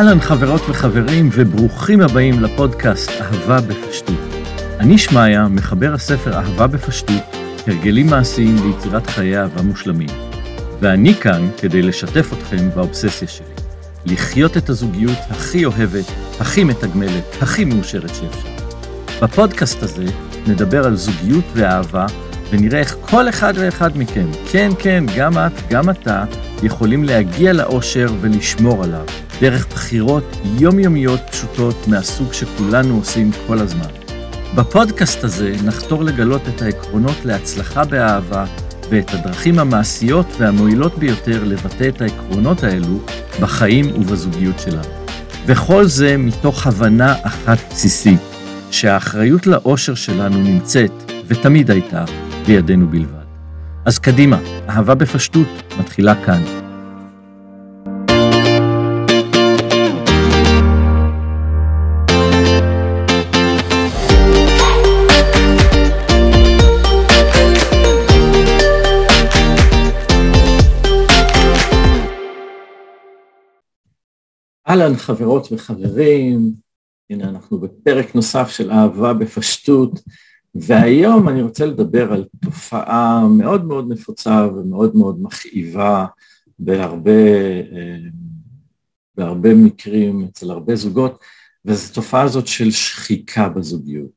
אהלן חברות וחברים, וברוכים הבאים לפודקאסט אהבה בפשטות. אני שמעיה, מחבר הספר אהבה בפשטות, הרגלים מעשיים ליצירת חיי אהבה מושלמים. ואני כאן כדי לשתף אתכם באובססיה שלי. לחיות את הזוגיות הכי אוהבת, הכי מתגמלת, הכי מאושרת שאפשר. בפודקאסט הזה נדבר על זוגיות ואהבה, ונראה איך כל אחד ואחד מכם, כן, כן, גם את, גם אתה, יכולים להגיע לאושר ולשמור עליו, דרך בחירות יומיומיות פשוטות מהסוג שכולנו עושים כל הזמן. בפודקאסט הזה נחתור לגלות את העקרונות להצלחה באהבה ואת הדרכים המעשיות והמועילות ביותר לבטא את העקרונות האלו בחיים ובזוגיות שלנו. וכל זה מתוך הבנה אחת בסיסית, שהאחריות לאושר שלנו נמצאת, ותמיד הייתה, בידינו בלבד. אז קדימה, אהבה בפשטות מתחילה כאן. אהלן חברות וחברים, הנה אנחנו בפרק נוסף של אהבה בפשטות, והיום אני רוצה לדבר על תופעה מאוד מאוד נפוצה ומאוד מאוד מכאיבה בהרבה, אה, בהרבה מקרים, אצל הרבה זוגות, וזו תופעה הזאת של שחיקה בזוגיות.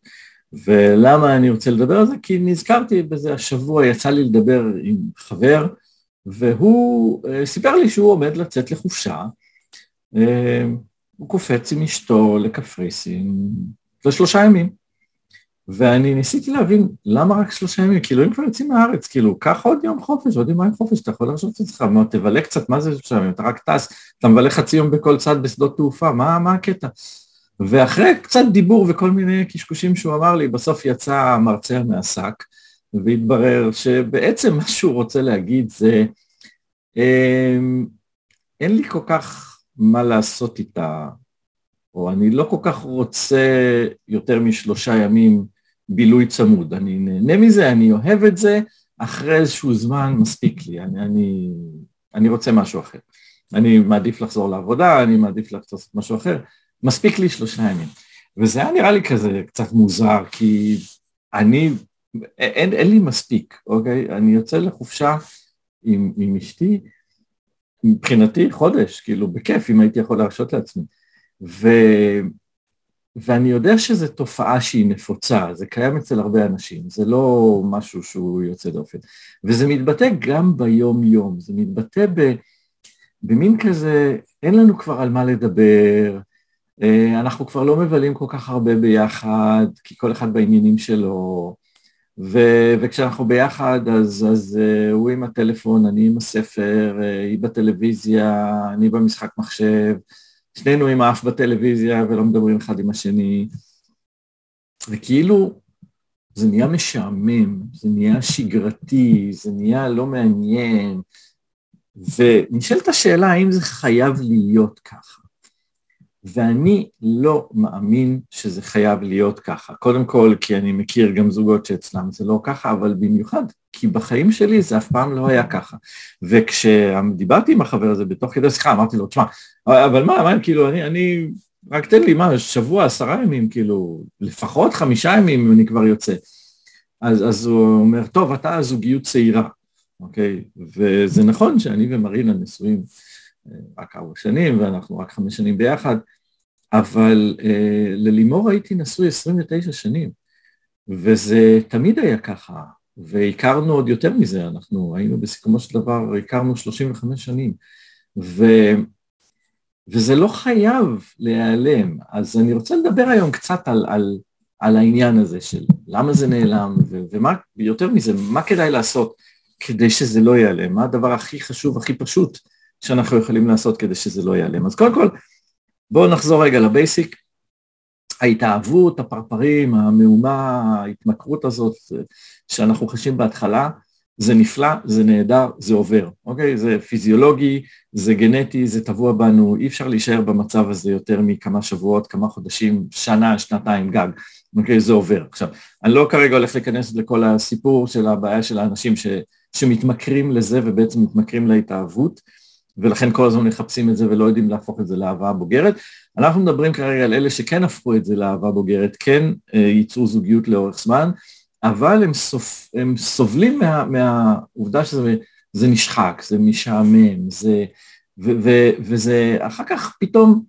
ולמה אני רוצה לדבר על זה? כי נזכרתי בזה השבוע, יצא לי לדבר עם חבר, והוא אה, סיפר לי שהוא עומד לצאת לחופשה, אה, הוא קופץ עם אשתו לקפריסין לשלושה ימים. ואני ניסיתי להבין למה רק שלושה ימים, כאילו אם כבר יוצאים מהארץ, כאילו קח עוד יום חופש, עוד יומיים חופש, אתה יכול להרשות את עצמך, מה, תבלה קצת, מה זה שלושה ימים, אתה רק טס, אתה מבלה חצי יום בכל צד בשדות תעופה, מה, מה הקטע? ואחרי קצת דיבור וכל מיני קשקושים שהוא אמר לי, בסוף יצא המרצע מהשק, והתברר שבעצם מה שהוא רוצה להגיד זה, אמ, אין לי כל כך מה לעשות איתה, או אני לא כל כך רוצה יותר משלושה ימים בילוי צמוד, אני נהנה מזה, אני אוהב את זה, אחרי איזשהו זמן מספיק לי, אני, אני, אני רוצה משהו אחר. אני מעדיף לחזור לעבודה, אני מעדיף לעשות משהו אחר, מספיק לי שלושה ימים. וזה היה נראה לי כזה קצת מוזר, כי אני, אין, אין לי מספיק, אוקיי? אני יוצא לחופשה עם, עם אשתי, מבחינתי חודש, כאילו בכיף, אם הייתי יכול להרשות לעצמי. ו, ואני יודע שזו תופעה שהיא נפוצה, זה קיים אצל הרבה אנשים, זה לא משהו שהוא יוצא דופן. וזה מתבטא גם ביום-יום, זה מתבטא ב, במין כזה, אין לנו כבר על מה לדבר, אה, אנחנו כבר לא מבלים כל כך הרבה ביחד, כי כל אחד בעניינים שלו, ו, וכשאנחנו ביחד אז, אז אה, הוא עם הטלפון, אני עם הספר, אה, היא בטלוויזיה, אני במשחק מחשב, שנינו עם האף בטלוויזיה ולא מדברים אחד עם השני, וכאילו זה נהיה משעמם, זה נהיה שגרתי, זה נהיה לא מעניין, ונשאלת השאלה האם זה חייב להיות ככה. ואני לא מאמין שזה חייב להיות ככה. קודם כל, כי אני מכיר גם זוגות שאצלם זה לא ככה, אבל במיוחד כי בחיים שלי זה אף פעם לא היה ככה. וכשדיברתי עם החבר הזה בתוך כדי שיחה, אמרתי לו, תשמע, אבל מה, מה, כאילו, אני, אני, רק תן לי, מה, שבוע, עשרה ימים, כאילו, לפחות חמישה ימים אני כבר יוצא. אז, אז הוא אומר, טוב, אתה זוגיות צעירה, אוקיי? וזה נכון שאני ומרינה נשואים רק ארבע שנים, ואנחנו רק חמש שנים ביחד, אבל אה, ללימור הייתי נשוי 29 שנים, וזה תמיד היה ככה. והכרנו עוד יותר מזה, אנחנו היינו בסיכומו של דבר, הכרנו 35 שנים, ו, וזה לא חייב להיעלם. אז אני רוצה לדבר היום קצת על, על, על העניין הזה של למה זה נעלם, ו, ומה, יותר מזה, מה כדאי לעשות כדי שזה לא ייעלם, מה הדבר הכי חשוב, הכי פשוט שאנחנו יכולים לעשות כדי שזה לא ייעלם. אז קודם כל, בואו נחזור רגע לבייסיק. ההתאהבות, הפרפרים, המהומה, ההתמכרות הזאת שאנחנו חשים בהתחלה, זה נפלא, זה נהדר, זה עובר, אוקיי? זה פיזיולוגי, זה גנטי, זה טבוע בנו, אי אפשר להישאר במצב הזה יותר מכמה שבועות, כמה חודשים, שנה, שנתיים גג, אוקיי? זה עובר. עכשיו, אני לא כרגע הולך להיכנס לכל הסיפור של הבעיה של האנשים ש, שמתמכרים לזה ובעצם מתמכרים להתאהבות, ולכן כל הזמן מחפשים את זה ולא יודעים להפוך את זה לאהבה בוגרת. אנחנו מדברים כרגע על אלה שכן הפכו את זה לאהבה בוגרת, כן אה, ייצרו זוגיות לאורך זמן, אבל הם, סופ, הם סובלים מה, מהעובדה שזה נשחק, זה משעמם, זה, ו, ו, וזה אחר כך פתאום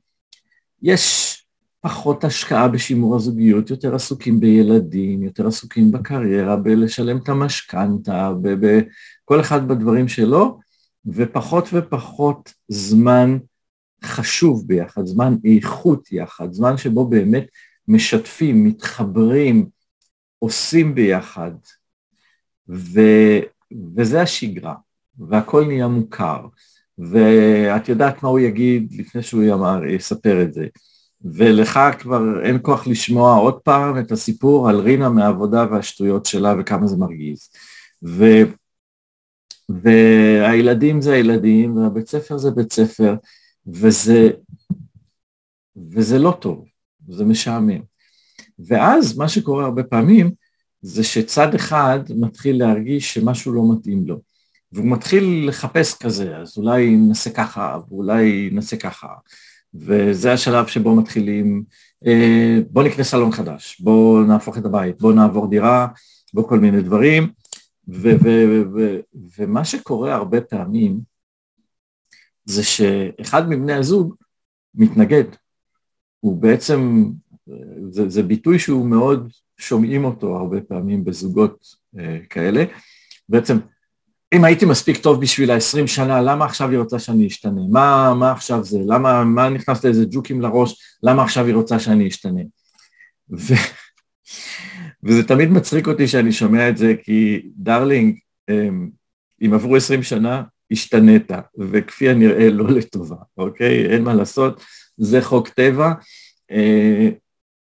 יש פחות השקעה בשימור הזוגיות, יותר עסוקים בילדים, יותר עסוקים בקריירה, בלשלם את המשכנתה, כל אחד בדברים שלו, ופחות ופחות זמן חשוב ביחד, זמן איכות יחד, זמן שבו באמת משתפים, מתחברים, עושים ביחד, ו, וזה השגרה, והכל נהיה מוכר, ואת יודעת מה הוא יגיד לפני שהוא יאמר, יספר את זה. ולך כבר אין כוח לשמוע עוד פעם את הסיפור על רינה מהעבודה והשטויות שלה וכמה זה מרגיז. ו, והילדים זה הילדים והבית ספר זה בית ספר וזה, וזה לא טוב, זה משעמם. ואז מה שקורה הרבה פעמים זה שצד אחד מתחיל להרגיש שמשהו לא מתאים לו. והוא מתחיל לחפש כזה, אז אולי נעשה ככה, ואולי נעשה ככה. וזה השלב שבו מתחילים, אה, בוא נקנה סלון חדש, בוא נהפוך את הבית, בוא נעבור דירה, בוא כל מיני דברים, ומה שקורה הרבה פעמים זה שאחד מבני הזוג מתנגד, הוא בעצם, זה, זה ביטוי שהוא מאוד שומעים אותו הרבה פעמים בזוגות אה, כאלה, בעצם אם הייתי מספיק טוב בשביל ה-20 שנה, למה עכשיו היא רוצה שאני אשתנה? מה, מה עכשיו זה? למה, מה נכנס לאיזה ג'וקים לראש? למה עכשיו היא רוצה שאני אשתנה? ו... וזה תמיד מצחיק אותי שאני שומע את זה, כי darling, אמ, אם עברו 20 שנה, השתנית, וכפי הנראה לא לטובה, אוקיי? אין מה לעשות, זה חוק טבע. אה,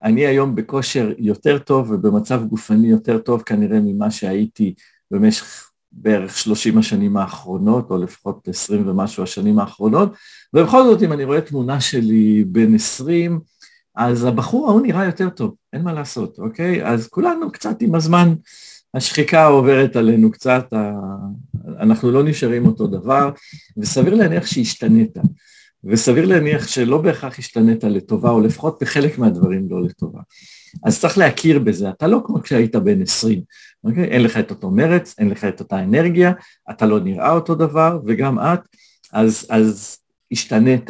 אני היום בכושר יותר טוב ובמצב גופני יותר טוב כנראה ממה שהייתי במשך בערך 30 השנים האחרונות, או לפחות 20 ומשהו השנים האחרונות, ובכל זאת אם אני רואה תמונה שלי בן 20, אז הבחור ההוא נראה יותר טוב, אין מה לעשות, אוקיי? אז כולנו קצת עם הזמן, השחיקה עוברת עלינו קצת, אנחנו לא נשארים אותו דבר, וסביר להניח שהשתנית, וסביר להניח שלא בהכרח השתנית לטובה, או לפחות בחלק מהדברים לא לטובה. אז צריך להכיר בזה, אתה לא כמו כשהיית בן 20, אוקיי? אין לך את אותו מרץ, אין לך את אותה אנרגיה, אתה לא נראה אותו דבר, וגם את, אז, אז השתנית.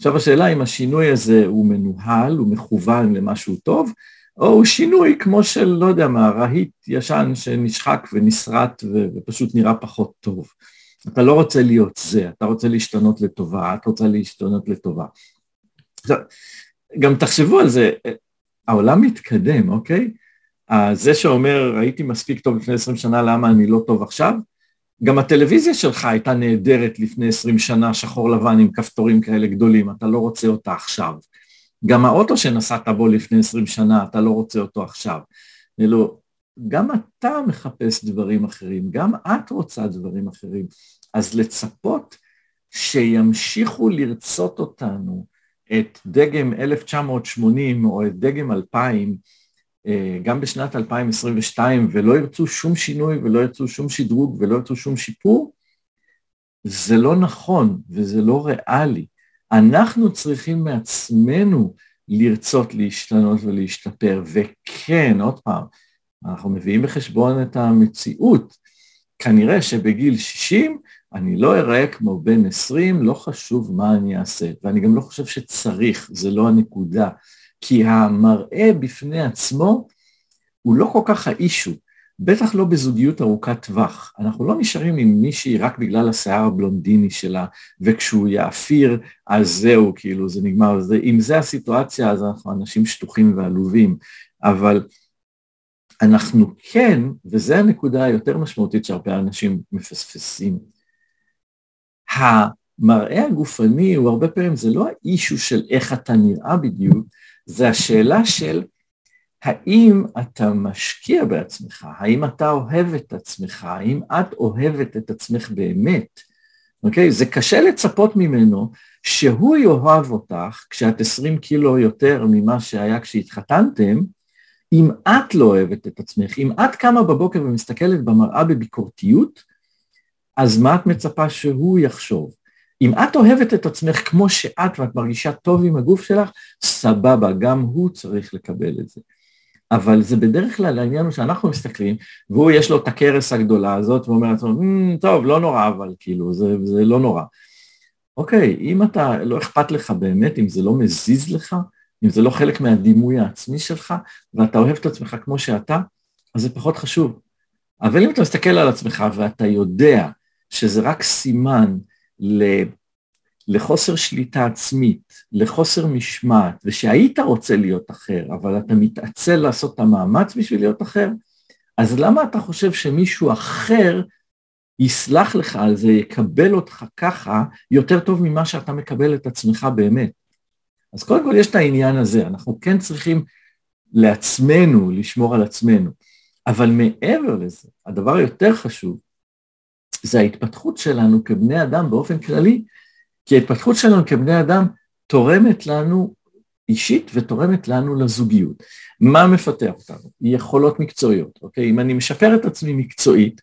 עכשיו השאלה אם השינוי הזה הוא מנוהל, הוא מכוון למשהו טוב, או הוא שינוי כמו של, לא יודע מה, רהיט ישן שנשחק ונסרט ופשוט נראה פחות טוב. אתה לא רוצה להיות זה, אתה רוצה להשתנות לטובה, את רוצה להשתנות לטובה. עכשיו, גם תחשבו על זה, העולם מתקדם, אוקיי? זה שאומר הייתי מספיק טוב לפני עשרים שנה, למה אני לא טוב עכשיו? גם הטלוויזיה שלך הייתה נהדרת לפני עשרים שנה, שחור לבן עם כפתורים כאלה גדולים, אתה לא רוצה אותה עכשיו. גם האוטו שנסעת בו לפני עשרים שנה, אתה לא רוצה אותו עכשיו. אלו, גם אתה מחפש דברים אחרים, גם את רוצה דברים אחרים. אז לצפות שימשיכו לרצות אותנו את דגם 1980 או את דגם 2000, אה, גם בשנת 2022 ולא ירצו שום שינוי ולא ירצו שום שדרוג ולא ירצו שום שיפור, זה לא נכון וזה לא ריאלי. אנחנו צריכים מעצמנו לרצות להשתנות ולהשתפר, וכן, עוד פעם, אנחנו מביאים בחשבון את המציאות. כנראה שבגיל 60 אני לא אראה כמו בן 20, לא חשוב מה אני אעשה, ואני גם לא חושב שצריך, זה לא הנקודה. כי המראה בפני עצמו הוא לא כל כך האישו, בטח לא בזוגיות ארוכת טווח. אנחנו לא נשארים עם מישהי רק בגלל השיער הבלונדיני שלה, וכשהוא יאפיר, אז זהו, כאילו, זה נגמר. זה, אם זה הסיטואציה, אז אנחנו אנשים שטוחים ועלובים. אבל אנחנו כן, וזו הנקודה היותר משמעותית שהרבה אנשים מפספסים, המראה הגופני הוא הרבה פעמים, זה לא האישו של איך אתה נראה בדיוק, זה השאלה של האם אתה משקיע בעצמך, האם אתה אוהב את עצמך, האם את אוהבת את עצמך באמת, אוקיי? זה קשה לצפות ממנו שהוא יאהב אותך כשאת 20 קילו יותר ממה שהיה כשהתחתנתם, אם את לא אוהבת את עצמך, אם את קמה בבוקר ומסתכלת במראה בביקורתיות, אז מה את מצפה שהוא יחשוב? אם את אוהבת את עצמך כמו שאת ואת מרגישה טוב עם הגוף שלך, סבבה, גם הוא צריך לקבל את זה. אבל זה בדרך כלל העניין הוא שאנחנו מסתכלים, והוא יש לו את הכרס הגדולה הזאת, ואומר לעצמו, mm, טוב, לא נורא, אבל כאילו, זה, זה לא נורא. אוקיי, אם אתה, לא אכפת לך באמת, אם זה לא מזיז לך, אם זה לא חלק מהדימוי העצמי שלך, ואתה אוהב את עצמך כמו שאתה, אז זה פחות חשוב. אבל אם אתה מסתכל על עצמך ואתה יודע שזה רק סימן לחוסר שליטה עצמית, לחוסר משמעת, ושהיית רוצה להיות אחר, אבל אתה מתעצל לעשות את המאמץ בשביל להיות אחר, אז למה אתה חושב שמישהו אחר יסלח לך על זה, יקבל אותך ככה, יותר טוב ממה שאתה מקבל את עצמך באמת? אז קודם כל יש את העניין הזה, אנחנו כן צריכים לעצמנו לשמור על עצמנו, אבל מעבר לזה, הדבר היותר חשוב, זה ההתפתחות שלנו כבני אדם באופן כללי, כי ההתפתחות שלנו כבני אדם תורמת לנו אישית ותורמת לנו לזוגיות. מה מפתח אותנו? יכולות מקצועיות, אוקיי? אם אני משפר את עצמי מקצועית,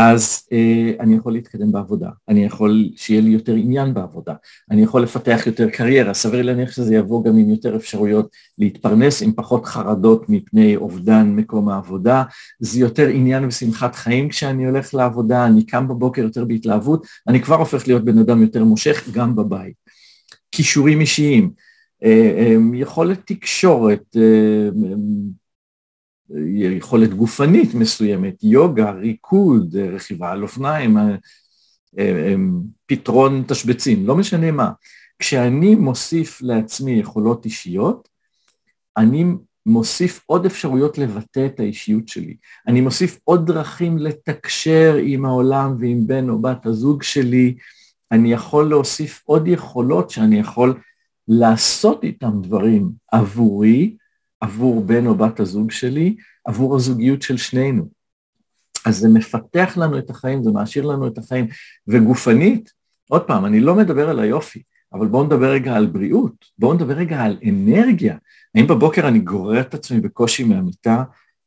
אז אה, אני יכול להתקדם בעבודה, אני יכול שיהיה לי יותר עניין בעבודה, אני יכול לפתח יותר קריירה, סביר להניח שזה יבוא גם עם יותר אפשרויות להתפרנס, עם פחות חרדות מפני אובדן מקום העבודה, זה יותר עניין ושמחת חיים כשאני הולך לעבודה, אני קם בבוקר יותר בהתלהבות, אני כבר הופך להיות בן אדם יותר מושך גם בבית. כישורים אישיים, אה, אה, יכולת תקשורת, אה, יכולת גופנית מסוימת, יוגה, ריקוד, רכיבה על אופניים, אה, אה, פתרון תשבצים, לא משנה מה. כשאני מוסיף לעצמי יכולות אישיות, אני מוסיף עוד אפשרויות לבטא את האישיות שלי. אני מוסיף עוד דרכים לתקשר עם העולם ועם בן או בת הזוג שלי. אני יכול להוסיף עוד יכולות שאני יכול לעשות איתם דברים עבורי, עבור בן או בת הזוג שלי, עבור הזוגיות של שנינו. אז זה מפתח לנו את החיים, זה מעשיר לנו את החיים. וגופנית, עוד פעם, אני לא מדבר על היופי, אבל בואו נדבר רגע על בריאות, בואו נדבר רגע על אנרגיה. האם בבוקר אני גורר את עצמי בקושי מהמיטה?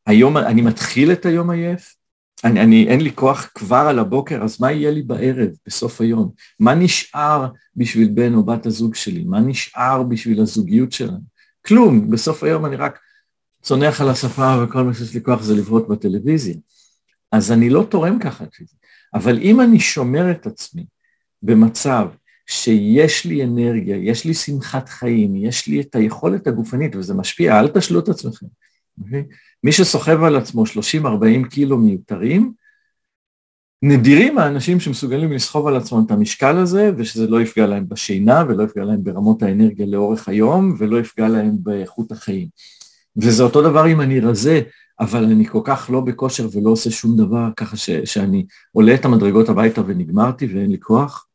היום אני מתחיל את היום עייף? אני, אני, אין לי כוח כבר על הבוקר, אז מה יהיה לי בערב, בסוף היום? מה נשאר בשביל בן או בת הזוג שלי? מה נשאר בשביל הזוגיות שלנו? כלום, בסוף היום אני רק צונח על השפה וכל מה שיש לי כוח זה לבעוט בטלוויזיה. אז אני לא תורם ככה. אבל אם אני שומר את עצמי במצב שיש לי אנרגיה, יש לי שמחת חיים, יש לי את היכולת הגופנית, וזה משפיע, אל תשלו את עצמכם. אוקיי? מי שסוחב על עצמו 30-40 קילו מיותרים, נדירים האנשים שמסוגלים לסחוב על עצמם את המשקל הזה, ושזה לא יפגע להם בשינה, ולא יפגע להם ברמות האנרגיה לאורך היום, ולא יפגע להם באיכות החיים. וזה אותו דבר אם אני רזה, אבל אני כל כך לא בכושר ולא עושה שום דבר, ככה ש, שאני עולה את המדרגות הביתה ונגמרתי ואין לי כוח.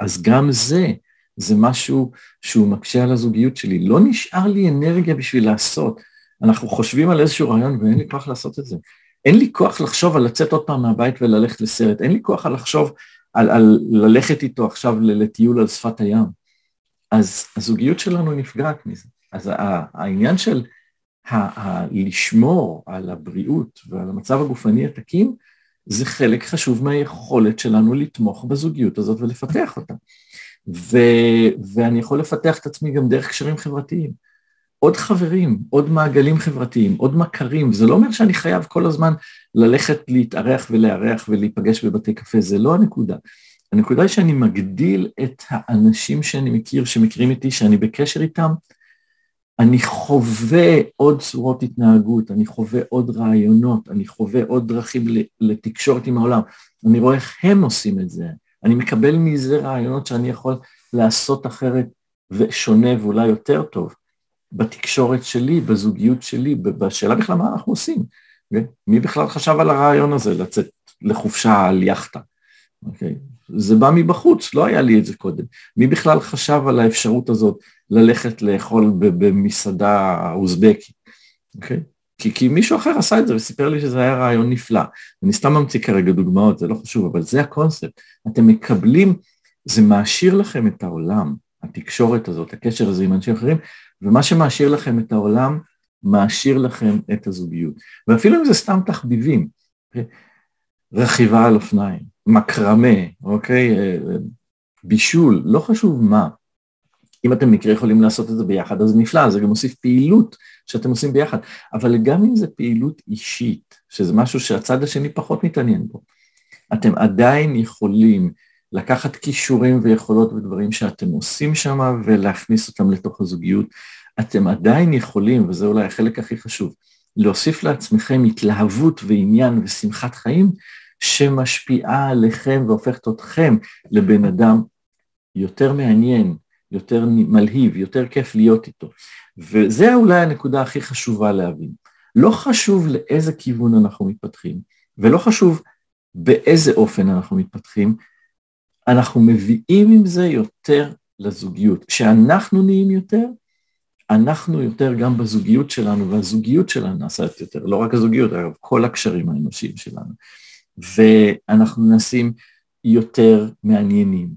אז גם זה, זה משהו שהוא מקשה על הזוגיות שלי. לא נשאר לי אנרגיה בשביל לעשות. אנחנו חושבים על איזשהו רעיון ואין לי כוח לעשות את זה. אין לי כוח לחשוב על לצאת עוד פעם מהבית וללכת לסרט, אין לי כוח על לחשוב על, על ללכת איתו עכשיו לטיול על שפת הים. אז הזוגיות שלנו נפגעת מזה. אז העניין של ה- ה- לשמור על הבריאות ועל המצב הגופני התקין, זה חלק חשוב מהיכולת שלנו לתמוך בזוגיות הזאת ולפתח אותה. ו- ואני יכול לפתח את עצמי גם דרך קשרים חברתיים. עוד חברים, עוד מעגלים חברתיים, עוד מכרים, זה לא אומר שאני חייב כל הזמן ללכת להתארח ולארח ולהיפגש בבתי קפה, זה לא הנקודה. הנקודה היא שאני מגדיל את האנשים שאני מכיר, שמכירים איתי, שאני בקשר איתם, אני חווה עוד צורות התנהגות, אני חווה עוד רעיונות, אני חווה עוד דרכים לתקשורת עם העולם, אני רואה איך הם עושים את זה, אני מקבל מזה רעיונות שאני יכול לעשות אחרת ושונה ואולי יותר טוב. בתקשורת שלי, בזוגיות שלי, בשאלה בכלל מה אנחנו עושים. מי בכלל חשב על הרעיון הזה לצאת לחופשה על יאכטה? Okay. אוקיי? זה בא מבחוץ, לא היה לי את זה קודם. מי בכלל חשב על האפשרות הזאת ללכת לאכול במסעדה אוזבקית? Okay. אוקיי? כי, כי מישהו אחר עשה את זה וסיפר לי שזה היה רעיון נפלא. אני סתם ממציא כרגע דוגמאות, זה לא חשוב, אבל זה הקונספט. אתם מקבלים, זה מעשיר לכם את העולם, התקשורת הזאת, הקשר הזה עם אנשים אחרים, ומה שמעשיר לכם את העולם, מעשיר לכם את הזוגיות. ואפילו אם זה סתם תחביבים? רכיבה על אופניים, מקרמה, אוקיי? בישול, לא חשוב מה. אם אתם מקרה יכולים לעשות את זה ביחד, אז נפלא, זה גם מוסיף פעילות שאתם עושים ביחד. אבל גם אם זה פעילות אישית, שזה משהו שהצד השני פחות מתעניין בו, אתם עדיין יכולים לקחת כישורים ויכולות ודברים שאתם עושים שם ולהכניס אותם לתוך הזוגיות. אתם עדיין יכולים, וזה אולי החלק הכי חשוב, להוסיף לעצמכם התלהבות ועניין ושמחת חיים שמשפיעה עליכם והופכת אתכם לבן אדם יותר מעניין, יותר מלהיב, יותר כיף להיות איתו. וזה אולי הנקודה הכי חשובה להבין. לא חשוב לאיזה כיוון אנחנו מתפתחים, ולא חשוב באיזה אופן אנחנו מתפתחים, אנחנו מביאים עם זה יותר לזוגיות. כשאנחנו נהיים יותר, אנחנו יותר גם בזוגיות שלנו, והזוגיות שלנו נעשית יותר, לא רק הזוגיות, אגב, כל הקשרים האנושיים שלנו. ואנחנו נעשים יותר מעניינים,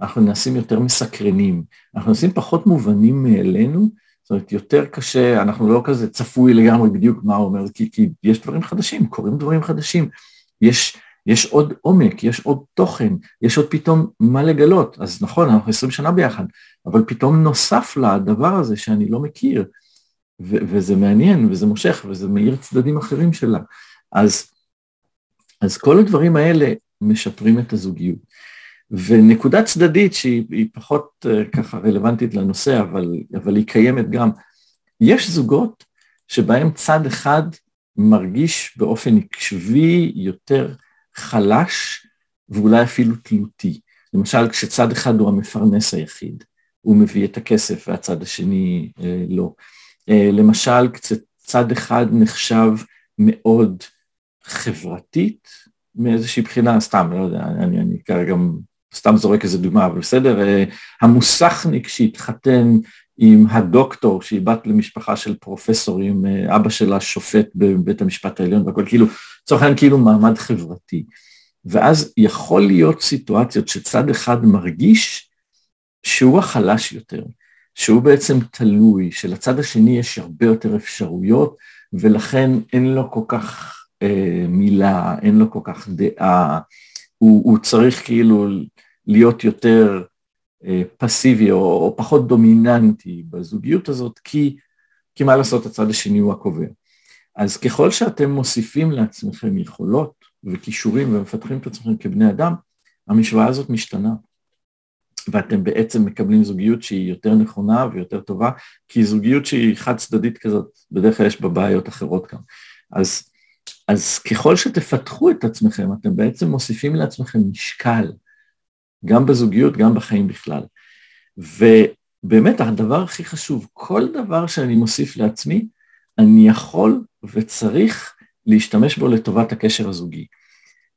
אנחנו נעשים יותר מסקרנים, אנחנו נעשים פחות מובנים מאלינו, זאת אומרת, יותר קשה, אנחנו לא כזה צפוי לגמרי בדיוק מה הוא אומר, כי, כי יש דברים חדשים, קורים דברים חדשים, יש, יש עוד עומק, יש עוד תוכן, יש עוד פתאום מה לגלות, אז נכון, אנחנו עשרים שנה ביחד, אבל פתאום נוסף לדבר הזה שאני לא מכיר, ו- וזה מעניין, וזה מושך, וזה מאיר צדדים אחרים שלה. אז, אז כל הדברים האלה משפרים את הזוגיות. ונקודה צדדית שהיא פחות uh, ככה רלוונטית לנושא, אבל, אבל היא קיימת גם, יש זוגות שבהם צד אחד מרגיש באופן עקבי יותר חלש ואולי אפילו תלותי. למשל, כשצד אחד הוא המפרנס היחיד, הוא מביא את הכסף והצד השני אה, לא. אה, למשל, כשצד אחד נחשב מאוד חברתית מאיזושהי בחינה, סתם, לא יודע, אני, אני כרגע סתם זורק איזה דוגמה, אבל בסדר, אה, המוסכניק שהתחתן עם הדוקטור שהיא בת למשפחה של פרופסורים, אה, אבא שלה שופט בבית המשפט העליון והכל, כאילו, לצורך העניין כאילו מעמד חברתי. ואז יכול להיות סיטואציות שצד אחד מרגיש שהוא החלש יותר, שהוא בעצם תלוי, שלצד השני יש הרבה יותר אפשרויות, ולכן אין לו כל כך אה, מילה, אין לו כל כך דעה, הוא, הוא צריך כאילו להיות יותר פסיבי או, או פחות דומיננטי בזוגיות הזאת, כי, כי מה לעשות, הצד השני הוא הקובע. אז ככל שאתם מוסיפים לעצמכם יכולות וכישורים ומפתחים את עצמכם כבני אדם, המשוואה הזאת משתנה. ואתם בעצם מקבלים זוגיות שהיא יותר נכונה ויותר טובה, כי זוגיות שהיא חד צדדית כזאת, בדרך כלל יש בה בעיות אחרות גם. אז, אז ככל שתפתחו את עצמכם, אתם בעצם מוסיפים לעצמכם משקל, גם בזוגיות, גם בחיים בכלל. ובאמת הדבר הכי חשוב, כל דבר שאני מוסיף לעצמי, אני יכול וצריך להשתמש בו לטובת הקשר הזוגי.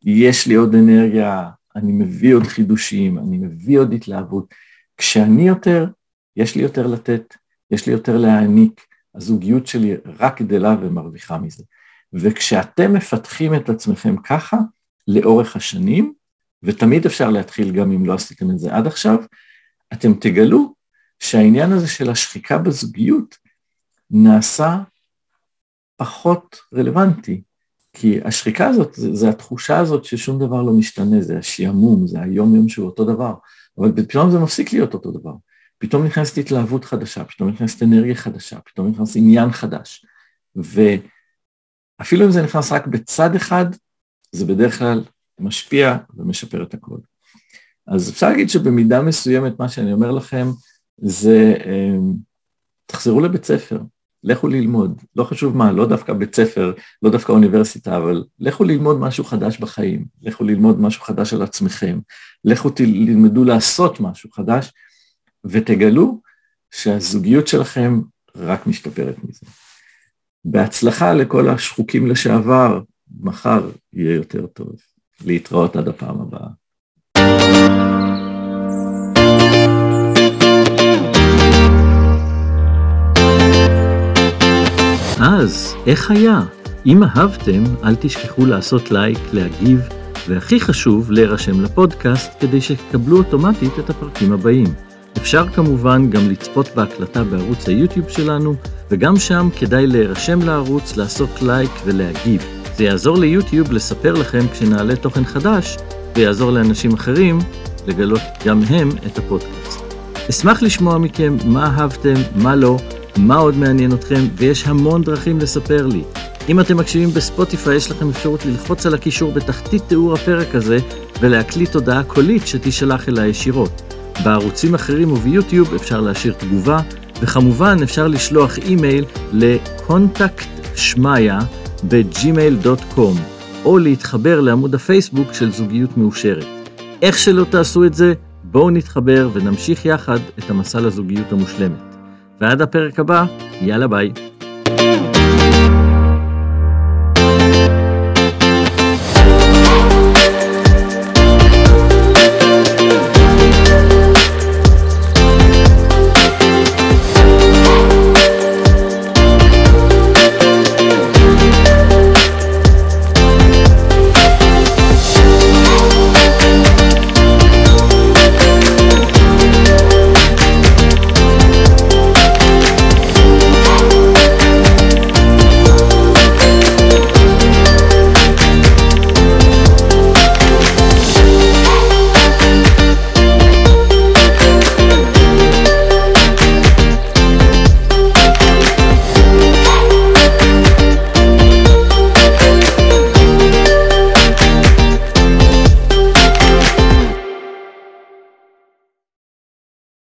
יש לי עוד אנרגיה, אני מביא עוד חידושים, אני מביא עוד התלהבות. כשאני יותר, יש לי יותר לתת, יש לי יותר להעניק, הזוגיות שלי רק גדלה ומרוויחה מזה. וכשאתם מפתחים את עצמכם ככה, לאורך השנים, ותמיד אפשר להתחיל גם אם לא עשיתם את זה עד עכשיו, אתם תגלו שהעניין הזה של השחיקה בזוגיות נעשה פחות רלוונטי, כי השחיקה הזאת, זה, זה התחושה הזאת ששום דבר לא משתנה, זה השעמום, זה היום יום שהוא אותו דבר, אבל פתאום זה מפסיק להיות אותו דבר. פתאום נכנסת התלהבות חדשה, פתאום נכנסת אנרגיה חדשה, פתאום נכנס עניין חדש. ואפילו אם זה נכנס רק בצד אחד, זה בדרך כלל משפיע ומשפר את הכל. אז אפשר להגיד שבמידה מסוימת מה שאני אומר לכם זה אמ, תחזרו לבית ספר, לכו ללמוד, לא חשוב מה, לא דווקא בית ספר, לא דווקא אוניברסיטה, אבל לכו ללמוד משהו חדש בחיים, לכו ללמוד משהו חדש על עצמכם, לכו תלמדו לעשות משהו חדש, ותגלו שהזוגיות שלכם רק משתפרת מזה. בהצלחה לכל השחוקים לשעבר, מחר יהיה יותר טוב. להתראות עד הפעם הבאה. אז, איך היה? אם אהבתם, אל תשכחו לעשות לייק, להגיב, והכי חשוב, להירשם לפודקאסט כדי שתקבלו אוטומטית את הפרקים הבאים. אפשר כמובן גם לצפות בהקלטה בערוץ היוטיוב שלנו, וגם שם כדאי להירשם לערוץ, לעשות לייק ולהגיב. זה יעזור ליוטיוב לספר לכם כשנעלה תוכן חדש, ויעזור לאנשים אחרים לגלות גם הם את הפודקאסט. אשמח לשמוע מכם מה אהבתם, מה לא, מה עוד מעניין אתכם, ויש המון דרכים לספר לי. אם אתם מקשיבים בספוטיפיי, יש לכם אפשרות ללחוץ על הקישור בתחתית תיאור הפרק הזה ולהקליט הודעה קולית שתישלח אליי ישירות. בערוצים אחרים וביוטיוב אפשר להשאיר תגובה, וכמובן אפשר לשלוח אימייל ל contact שמיה ב gmail.com, או להתחבר לעמוד הפייסבוק של זוגיות מאושרת. איך שלא תעשו את זה, בואו נתחבר ונמשיך יחד את המסע לזוגיות המושלמת. ועד הפרק הבא, יאללה ביי.